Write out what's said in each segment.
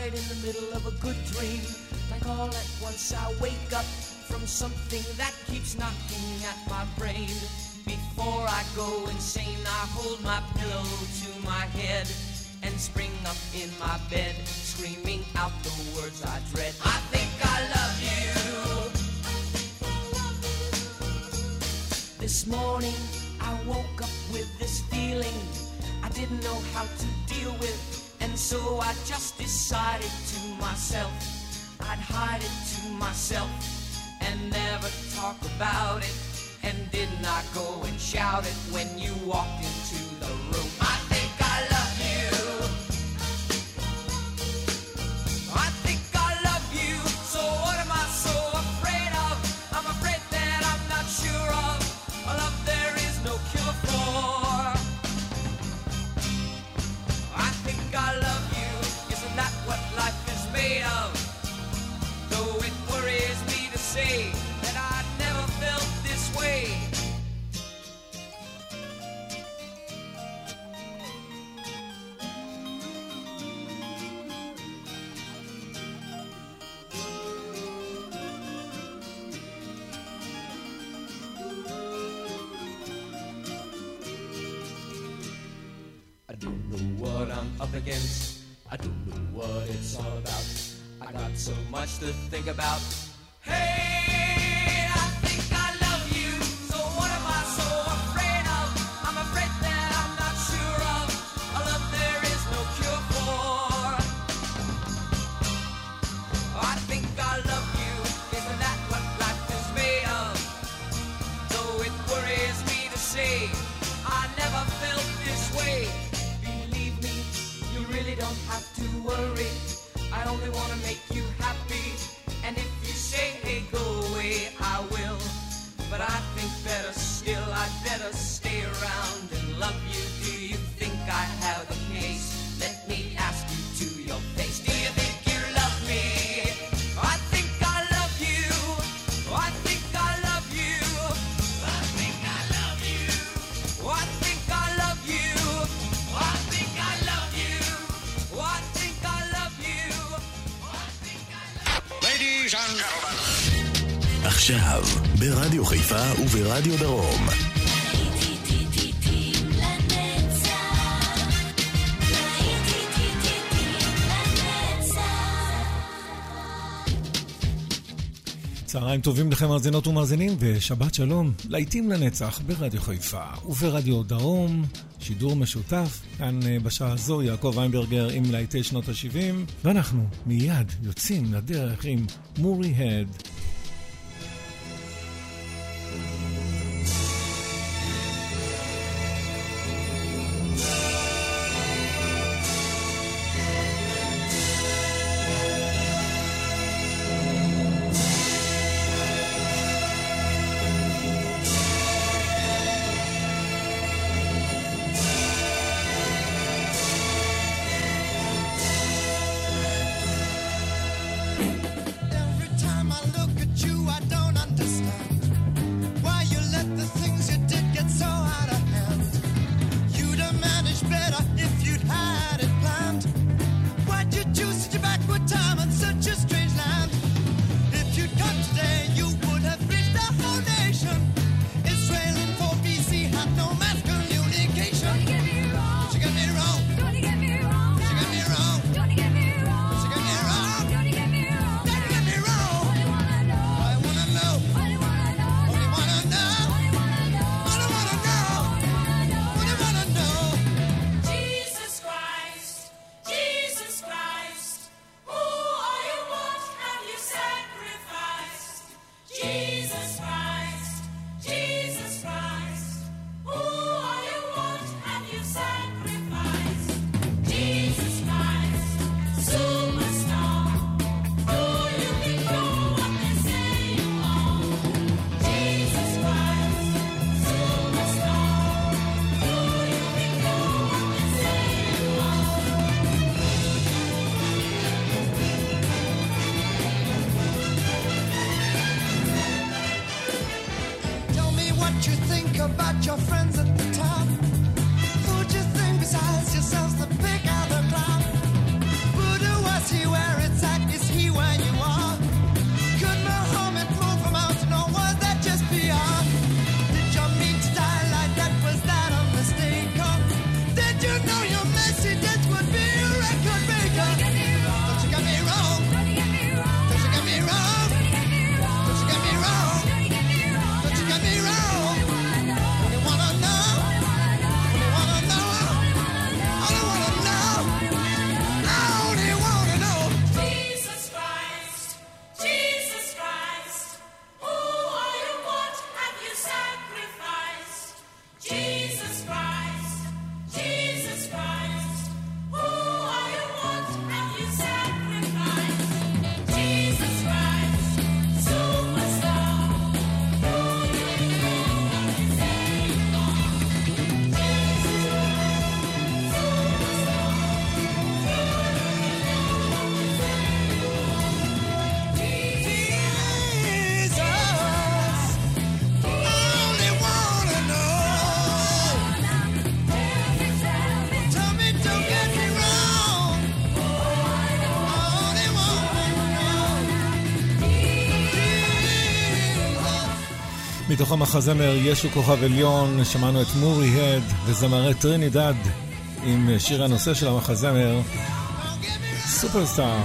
night in the middle of a good dream. Like all at once I wake up from something that keeps knocking at my brain. Before I go insane, I hold my pillow to my head and spring up in my bed, screaming out the words I dread. I think I love you. This morning I woke up with this feeling I didn't know how to deal with so I just decided to myself, I'd hide it to myself and never talk about it. And did not go and shout it when you walked in I'm up against. I don't know what it's all about. I got so much to think about. Hey! רדיו דרום. צהריים טובים לכם מאזינות ומאזינים ושבת שלום, להיטים לנצח ברדיו חיפה וברדיו דרום, שידור משותף, כאן אה, בשעה הזו יעקב איינברגר עם להיטי שנות ה-70 ואנחנו מיד יוצאים לדרך עם מורי הד about your friends at the top. מתוך המחזמר ישו כוכב עליון שמענו את מורי הד וזמרי טרינידד עם שיר הנושא של המחזמר סופרסטאר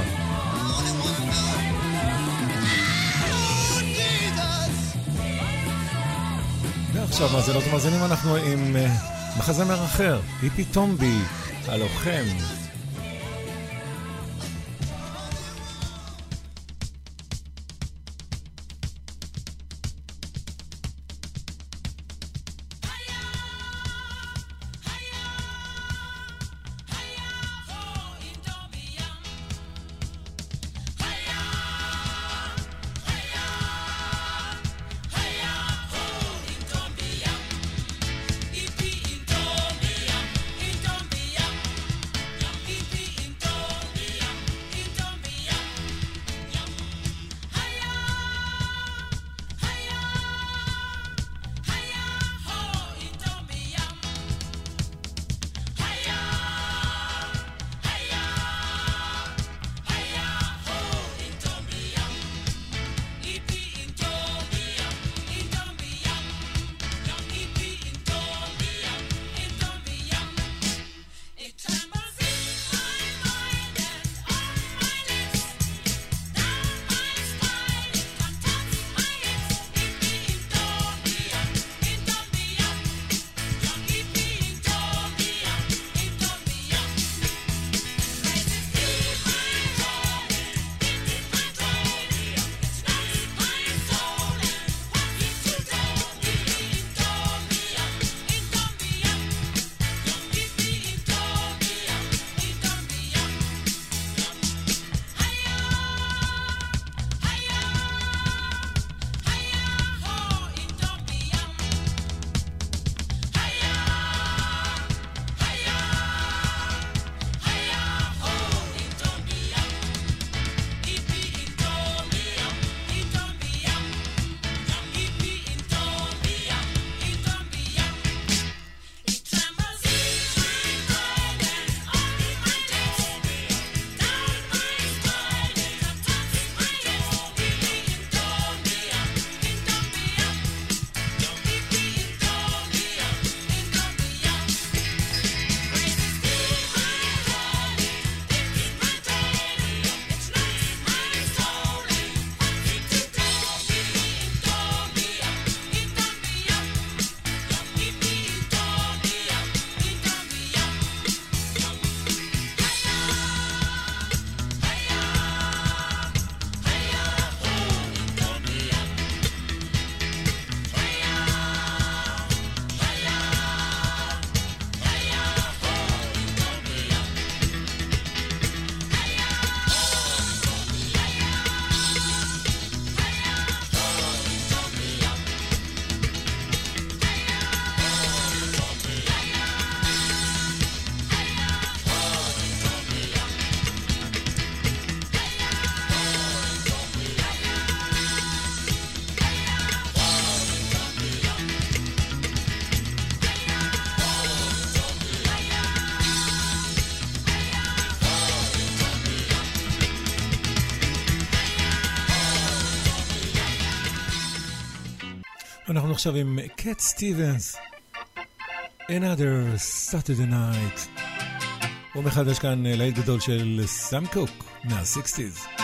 ועכשיו מאזינות לא ומאזינים, אנחנו עם אה, מחזמר אחר, היפי טומבי, הלוחם. אנחנו עכשיו עם קט סטיבנס, another Saturday night. הוא מחדש כאן אה, לילד גדול של סאם קוק מה-60's.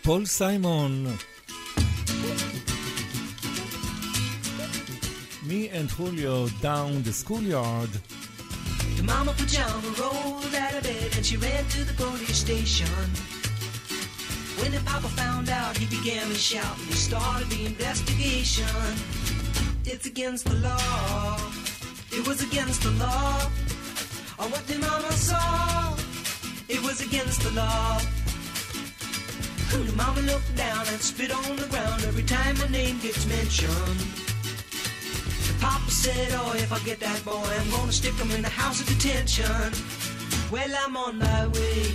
ואנחנו כבר עם פול סיימון. Me and Julio down the schoolyard. The mama pajama rolled out of bed and she ran to the police station. When the papa found out, he began to shout and he started the investigation. It's against the law. It was against the law. Or what the mama saw. It was against the law. The mama looked down and spit on the ground every time my name gets mentioned. Papa said, Oh, if I get that boy, I'm gonna stick him in the house of detention. Well, I'm on my way.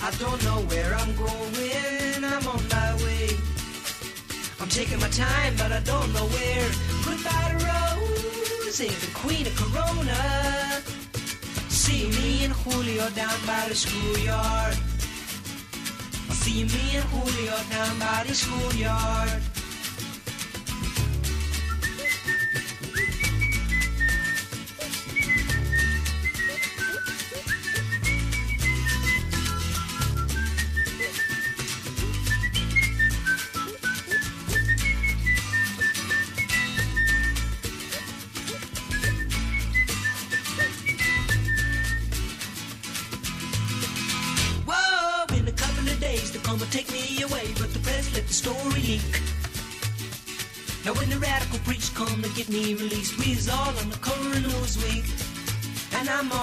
I don't know where I'm going. I'm on my way. I'm taking my time, but I don't know where. Goodbye to Rose, the queen of Corona. See me and Julio down by the schoolyard. See me and Julio down by the schoolyard.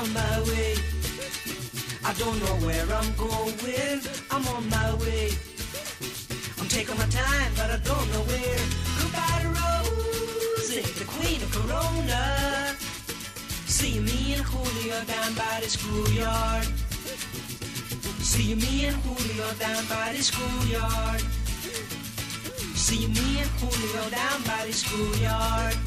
On my way. I don't know where I'm going, I'm on my way. I'm taking my time, but I don't know where. Goodbye to Rosie, the queen of Corona. See me and Julio down by the schoolyard. See me and Julio down by the schoolyard. See me and Julio down by the schoolyard.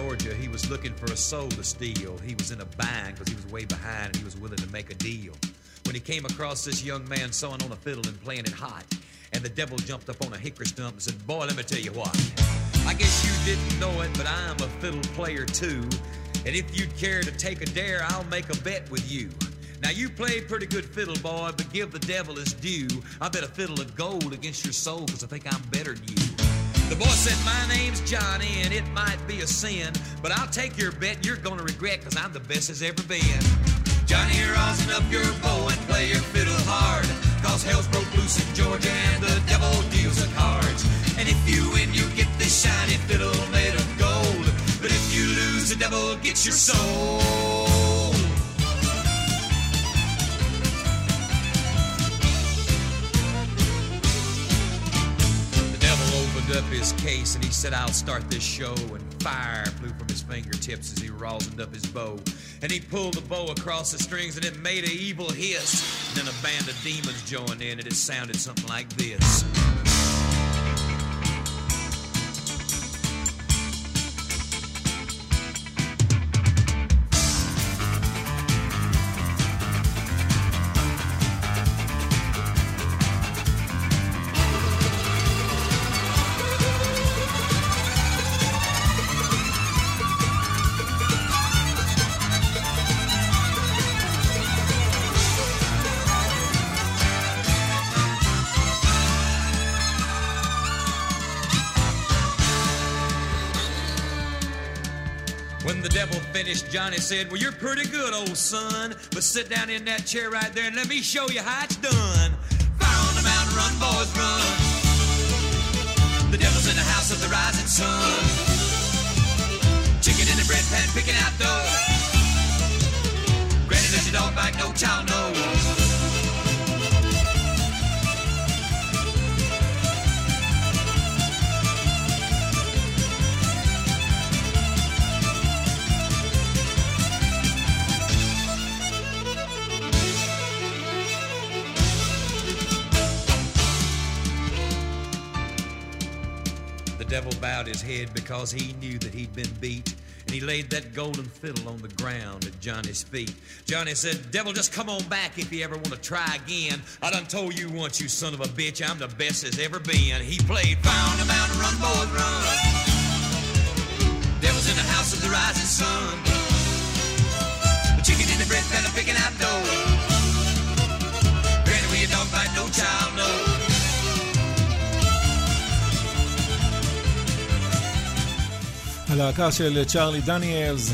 Georgia. He was looking for a soul to steal. He was in a bind because he was way behind and he was willing to make a deal. When he came across this young man sewing on a fiddle and playing it hot, and the devil jumped up on a hickory stump and said, Boy, let me tell you what. I guess you didn't know it, but I'm a fiddle player too. And if you'd care to take a dare, I'll make a bet with you. Now you play pretty good fiddle, boy, but give the devil his due. I bet a fiddle of gold against your soul, cause I think I'm better than you. The boy said, My name's Johnny, and it might be a sin, but I'll take your bet you're gonna regret, cause I'm the best as ever been. Johnny, rosin up your bow and play your fiddle hard, cause hell's broke loose in Georgia and the devil deals the cards. And if you win, you get this shiny fiddle made of gold, but if you lose, the devil gets your soul. Up his case and he said, I'll start this show. And fire flew from his fingertips as he rosined up his bow. And he pulled the bow across the strings and it made an evil hiss. And then a band of demons joined in and it sounded something like this. Johnny said, Well, you're pretty good, old son. But sit down in that chair right there and let me show you how it's done. Fire on the mountain, run, boys, run. The devil's in the house of the rising sun. Chicken in the bread pan, picking out dough. Granny let your dog bite, no child knows. His head because he knew that he'd been beat. And he laid that golden fiddle on the ground at Johnny's feet. Johnny said, Devil, just come on back if you ever want to try again. I done told you once, you son of a bitch, I'm the best as ever been. He played Found a Mountain Run, Boys Run. Devil's in the house of the rising sun. The chicken in the bread pan picking out dough. Granny, where your dog bite, no child knows. הלהקה של צ'ארלי דניאלס.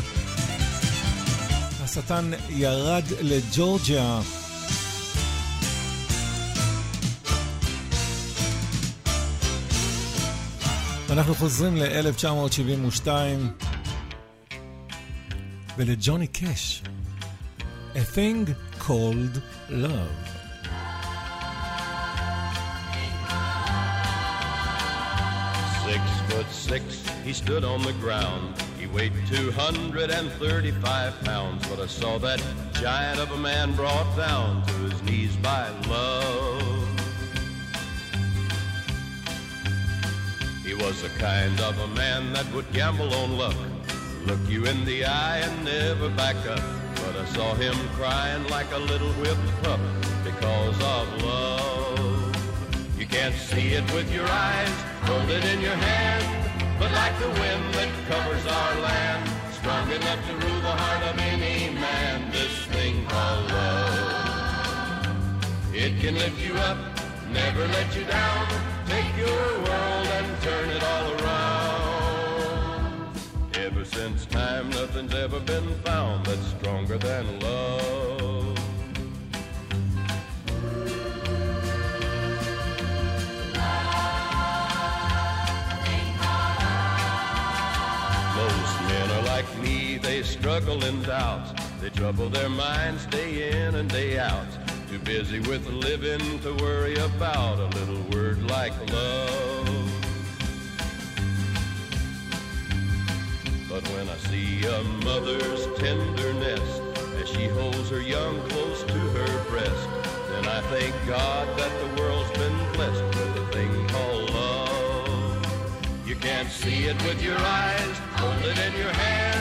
השטן ירד לג'ורג'יה. אנחנו חוזרים ל-1972 ולג'וני קאש. A thing called love. Six foot six, he stood on the ground. He weighed 235 pounds, but I saw that giant of a man brought down to his knees by love. He was the kind of a man that would gamble on luck, look you in the eye and never back up. But I saw him crying like a little whipped pup because of love. You can't see it with your eyes, hold it in your hand. But like the wind that covers our land, strong enough to rule the heart of any man, this thing called love. It can lift you up, never let you down, take your world and turn it all around. Ever since time, nothing's ever been found that's stronger than love. They struggle in doubt. They trouble their minds day in and day out. Too busy with living to worry about a little word like love. But when I see a mother's tenderness as she holds her young close to her breast, then I thank God that the world's been blessed with a thing called love. You can't see it with your eyes, hold it in your hand,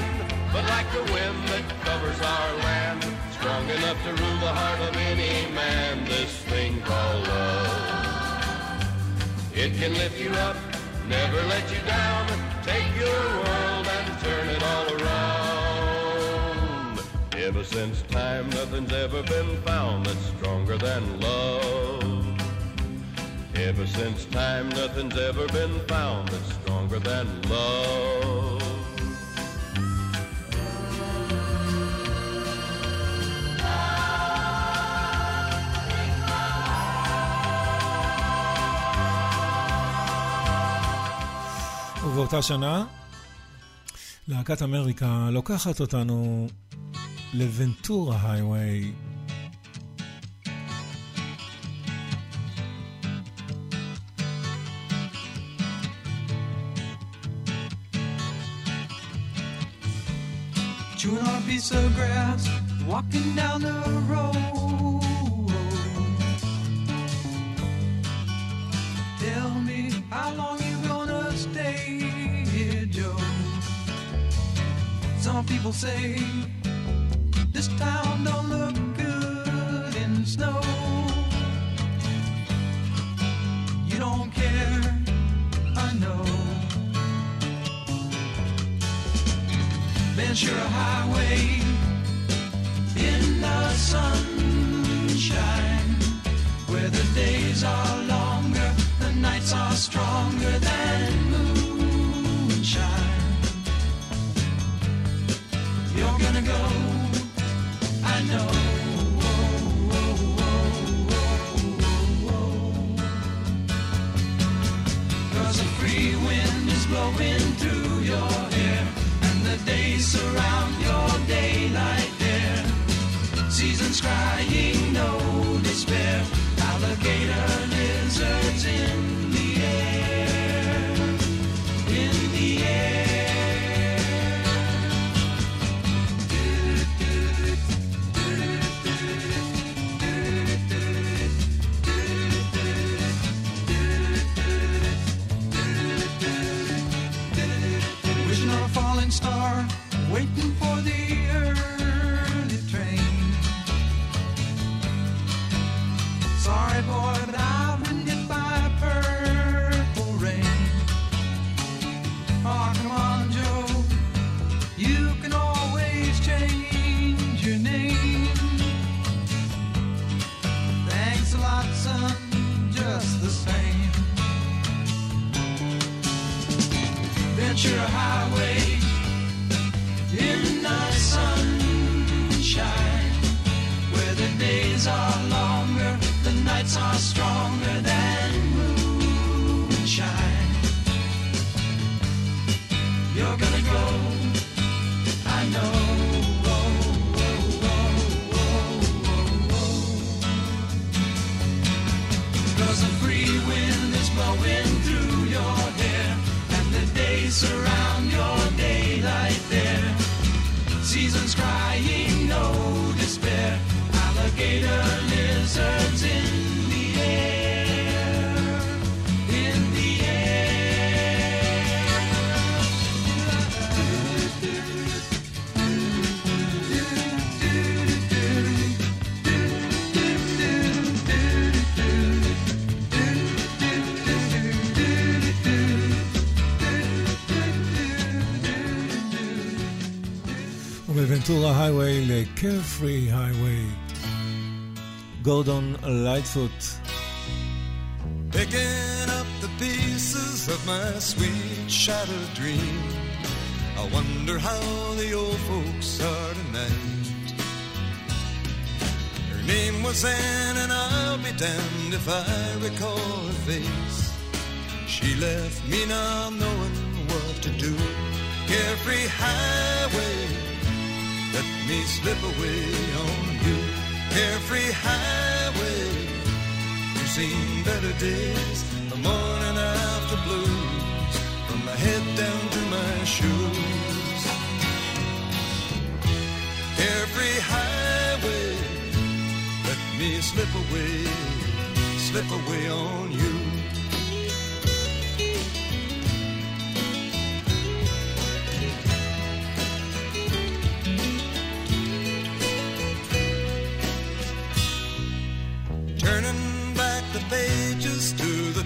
but like the wind that covers our land, strong enough to rule the heart of any man, this thing called love. It can lift you up, never let you down, take your world and turn it all around. Ever since time, nothing's ever been found that's stronger than love. Ever since time, nothing's ever been found that's stronger than love. ובאותה שנה, להקת אמריקה לוקחת אותנו לוונטורה הייווי. Chewing on a piece grass, walking down the road. People say this town don't look good in snow. You don't care, I know. Ventura Highway in the sunshine, where the days are longer, the nights are stronger than crying, no despair. Alligator lizards in ומוונטורה הייווי לקרפרי הייווי. גורדון לייטפוט. Picking up the pieces of my sweet shattered dream. I wonder how the old folks are tonight. Her name was Anne, and I'll be damned if I recall her face. She left me not knowing what to do. Carefree highway, let me slip away on you. Carefree highway. You've seen better days, the morning after blues, from my head down to my shoes. Carefree highway, let me slip away, slip away on you.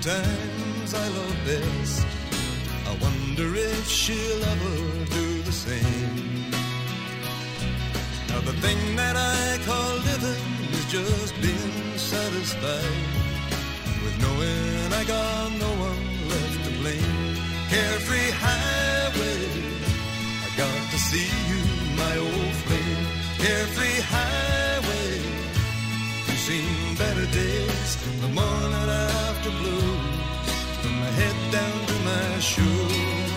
Times I love best. I wonder if she'll ever do the same. Now the thing that I call living is just being satisfied with knowing I got no one left to blame. Carefree highway, I got to see you, my old flame. Carefree highway. You've seen better days, the morning down to my shoes.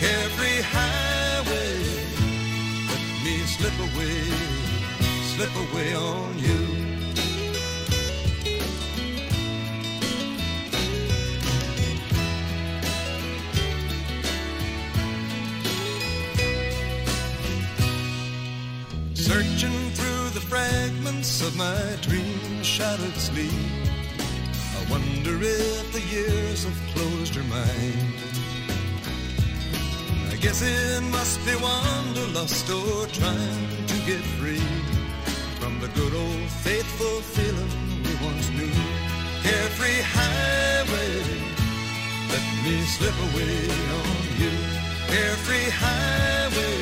Carefree highway, let me slip away, slip away on you. Searching through the fragments of my dream shattered sleep. Wonder if the years have closed her mind. I guess it must be wanderlust or trying to get free from the good old faithful feeling we once knew. Carefree highway, let me slip away on you. Carefree highway.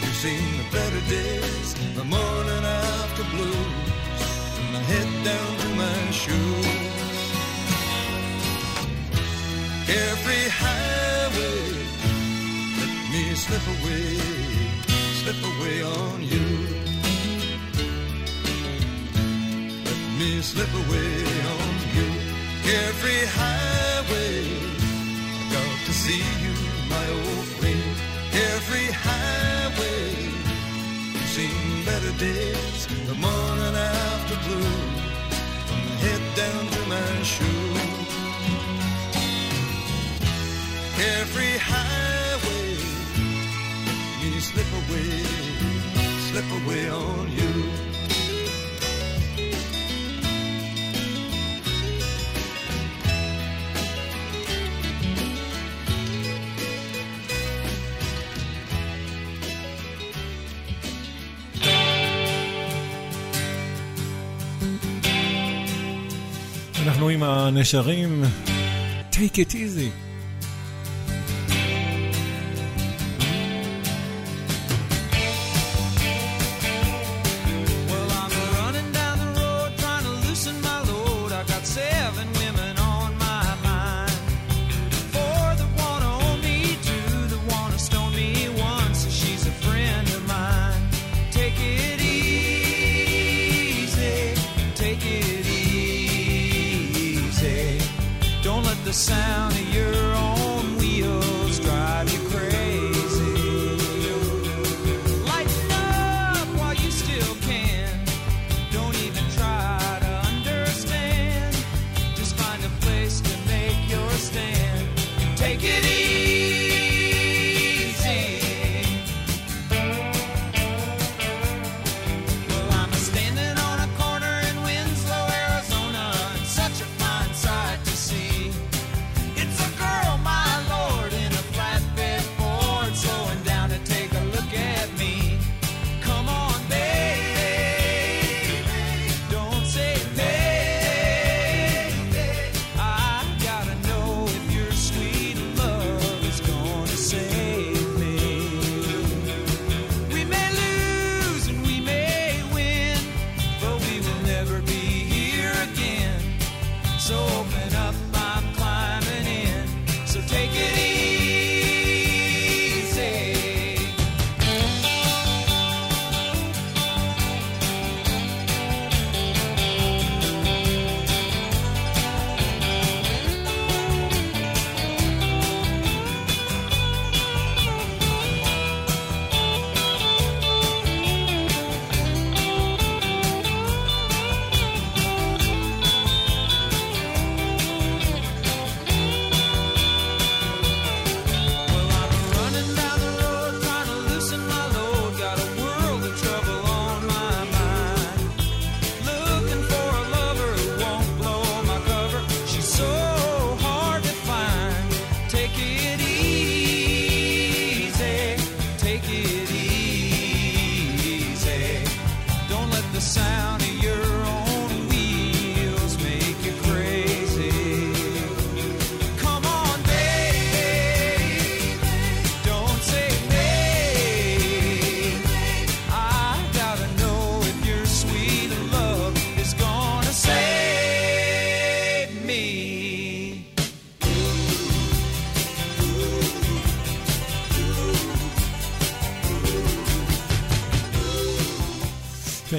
You've seen the better days, the morning after from my head down to my shoes. Carefree highway, let me slip away, slip away on you. Let me slip away on you. Carefree highway, I got to see you, my old friend. Carefree highway, better days, the morning after blue, from my head down to my shoes. Carefree highway, me slip away, slip away on you. אנחנו עם הנשרים, take it easy.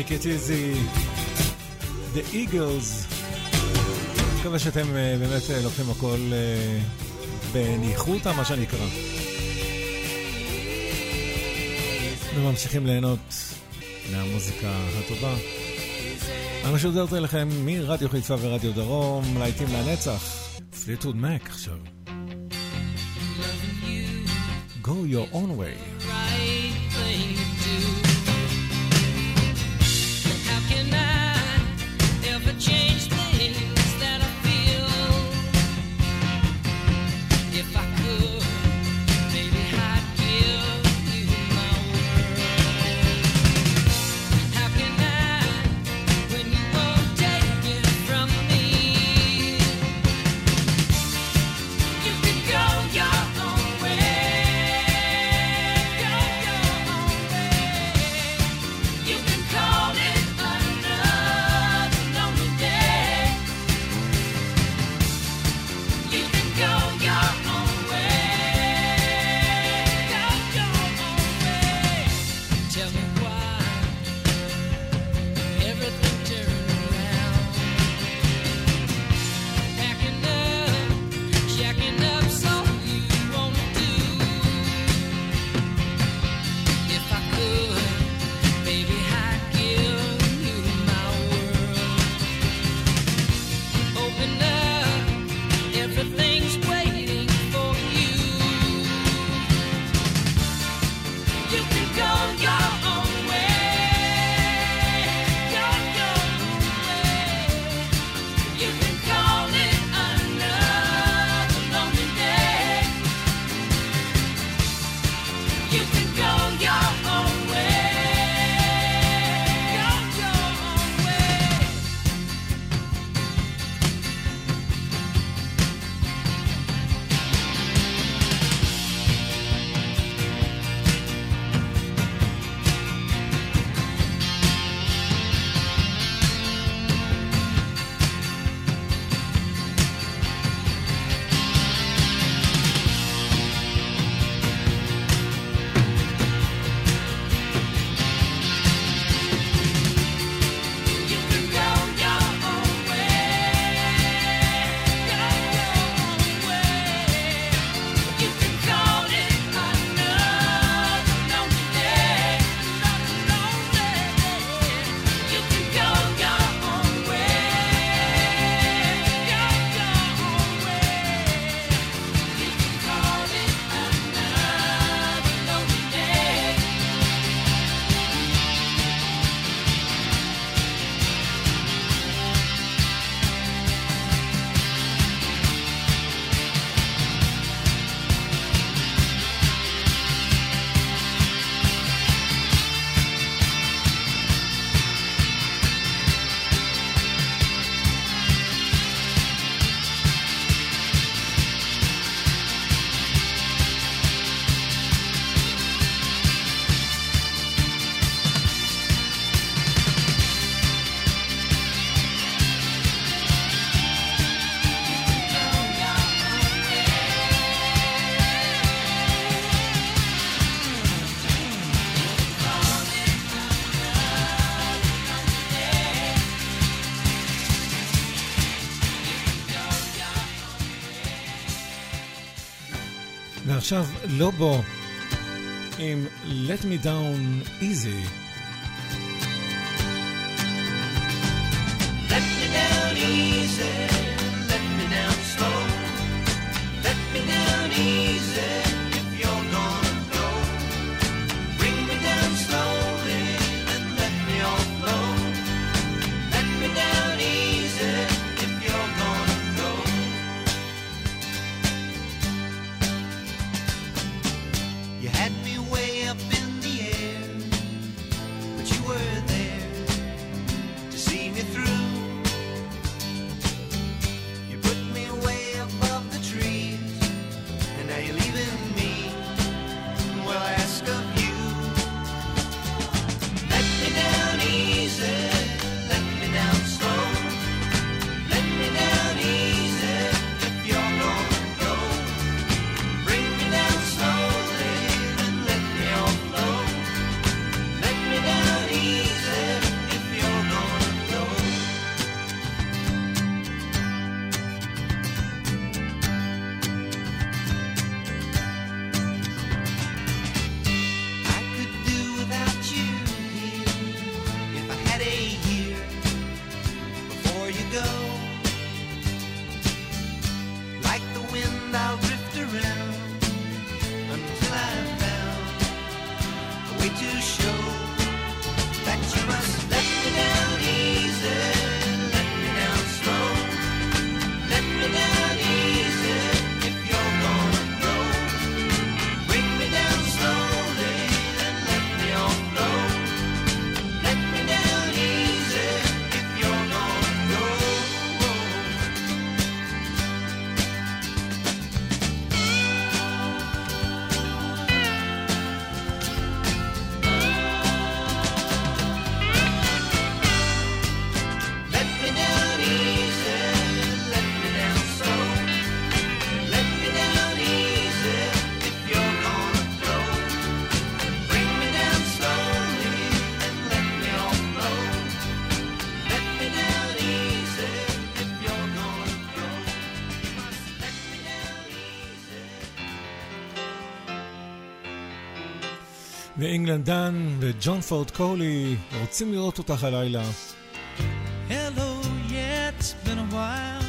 Take It Easy, The Eagles. מקווה שאתם אה, באמת אה, לוקחים הכל אה, בניחותא, מה שנקרא. וממשיכים ליהנות מהמוזיקה הטובה. אני משודרת אליכם מרדיו חיפה ורדיו דרום, להיטים לנצח. פליטוד מק עכשיו. Go your own way. Right ever change things. ועכשיו לובו עם Let Me Down Easy. ואינגלנד דן וג'ון פורד קולי רוצים לראות אותך הלילה. Hello, yeah, it's been a while.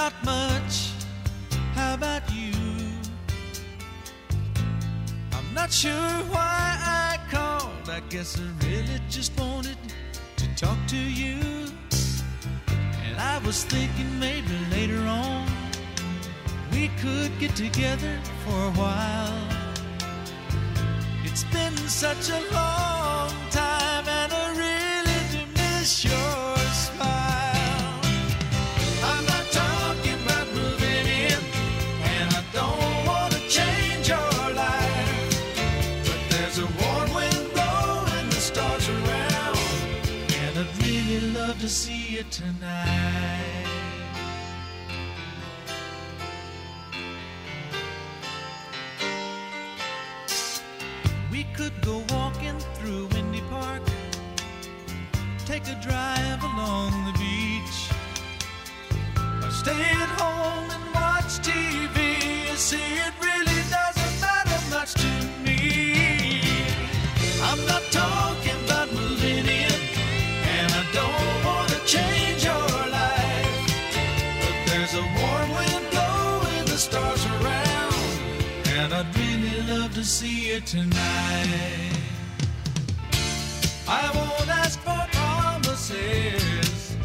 Not much. How about you? I'm not sure why I called. I guess I really just wanted to talk to you. And I was thinking maybe later on we could get together for a while. It's been such a long time, a drive along the beach, or stay at home and watch TV. You see, it really doesn't matter much to me. I'm not talking about moving in, and I don't want to change your life. But there's a warm wind blowing the stars around, and I'd really love to see you tonight. I won't ask for promises,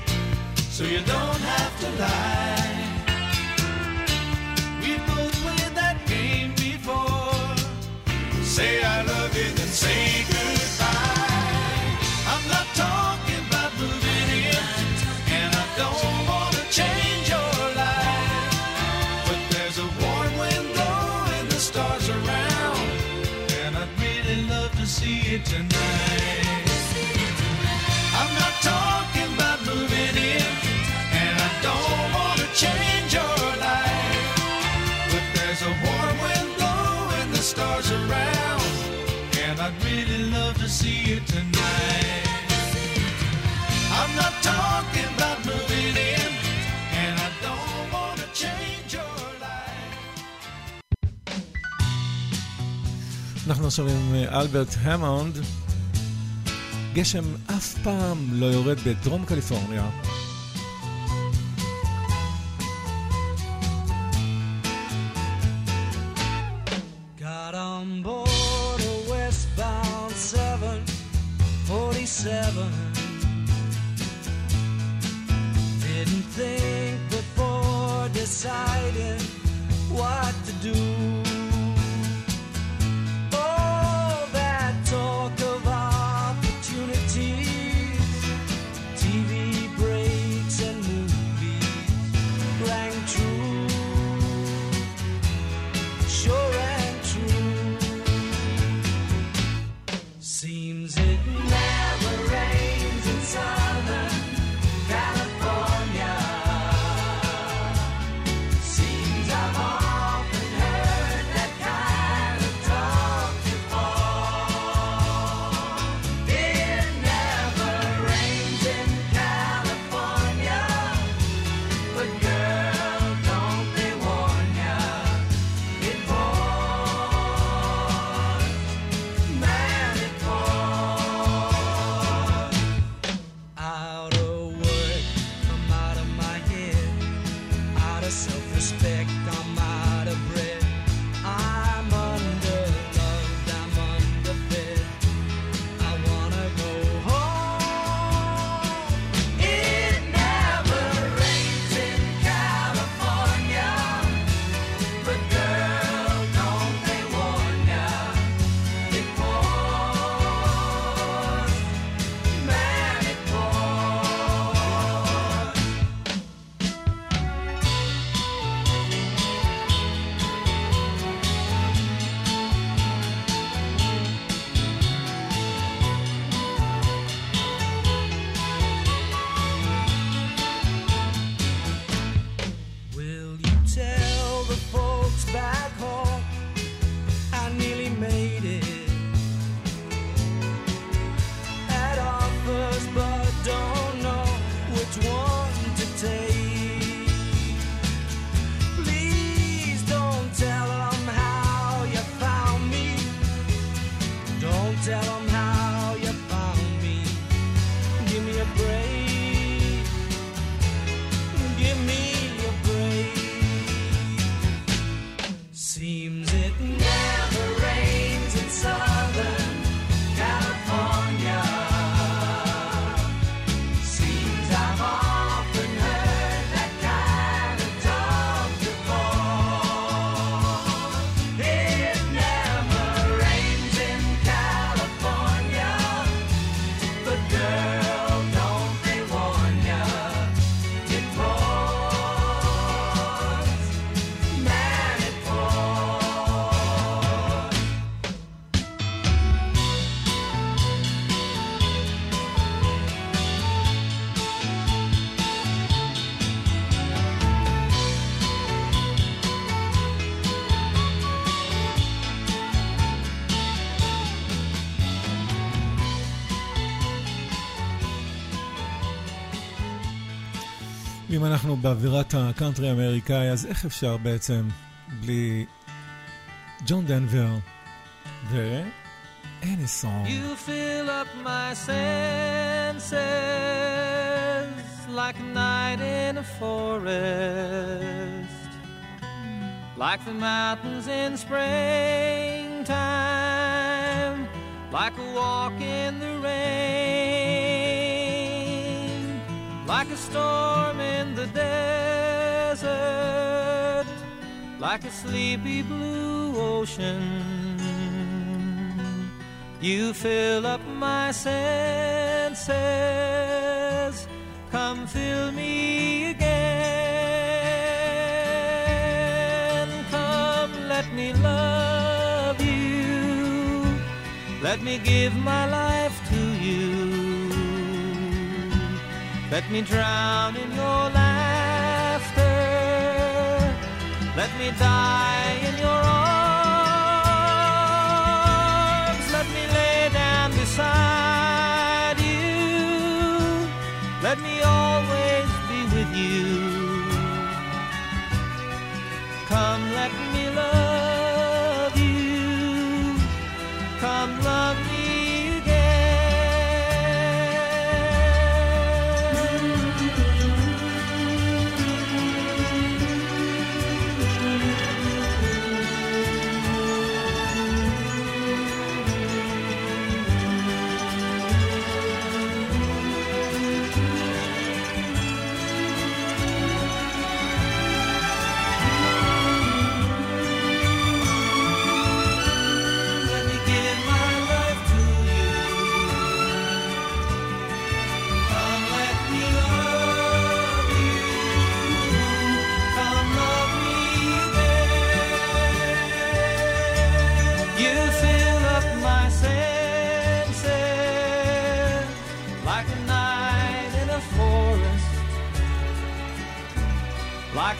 so you don't have to lie. see you tonight. I'm not talking about moving in, and I don't want to change your life. אנחנו עכשיו עם אלברט המונד. גשם אף פעם לא יורד בדרום קליפורניה. אם אנחנו באווירת הקאנטרי האמריקאי, אז איך אפשר בעצם בלי ג'ון דנבר ו... Annie's Song. You fill up my senses like a night in a forest, like the mountains in springtime, like a walk in the like a storm in the desert, like a sleepy blue ocean. You fill up my senses, come fill me again. Come, let me love you, let me give my life Let me drown in your laughter. Let me die.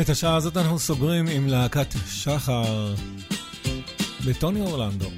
את השעה הזאת אנחנו סוגרים עם להקת שחר בטוני אורלנדו.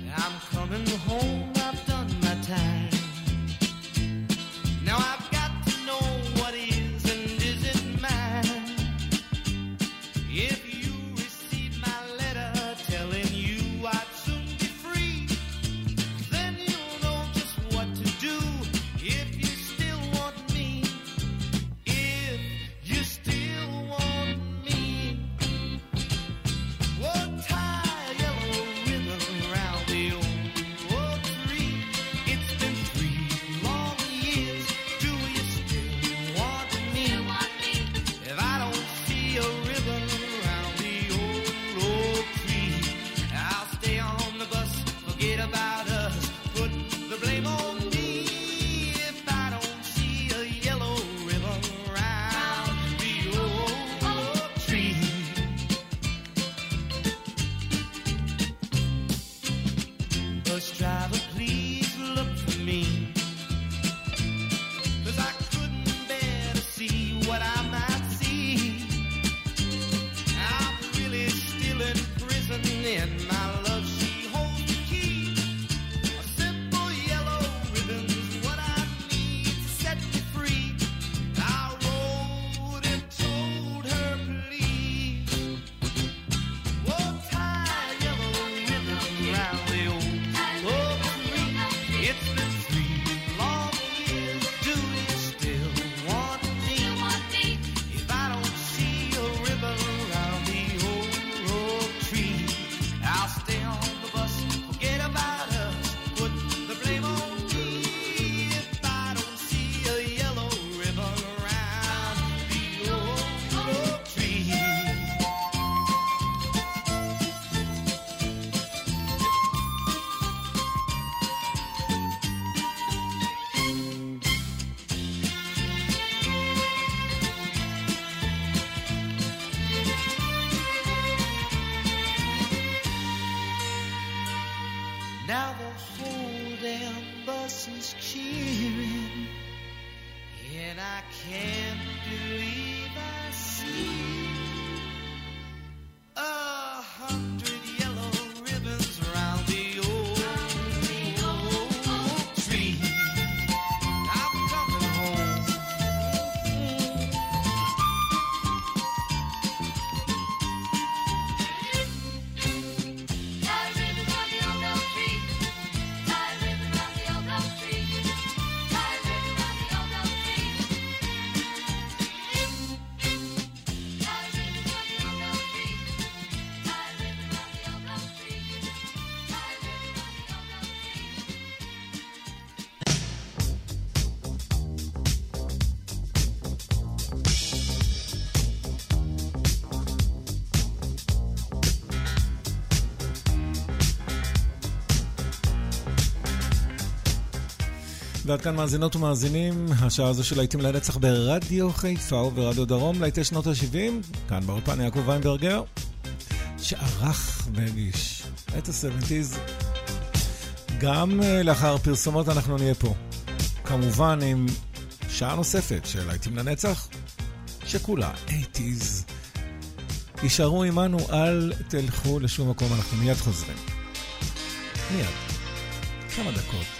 in. ועד כאן מאזינות ומאזינים, השעה הזו של להיטים לנצח ברדיו חיפה וברדיו דרום, להיטי שנות ה-70, כאן באולפן יעקב ויינברגר, שערך והגיש את ה-70's. גם אה, לאחר פרסומות אנחנו נהיה פה. כמובן עם שעה נוספת של להיטים לנצח, שכולה 80's. יישארו עמנו, אל תלכו לשום מקום, אנחנו מיד חוזרים. מיד. כמה דקות.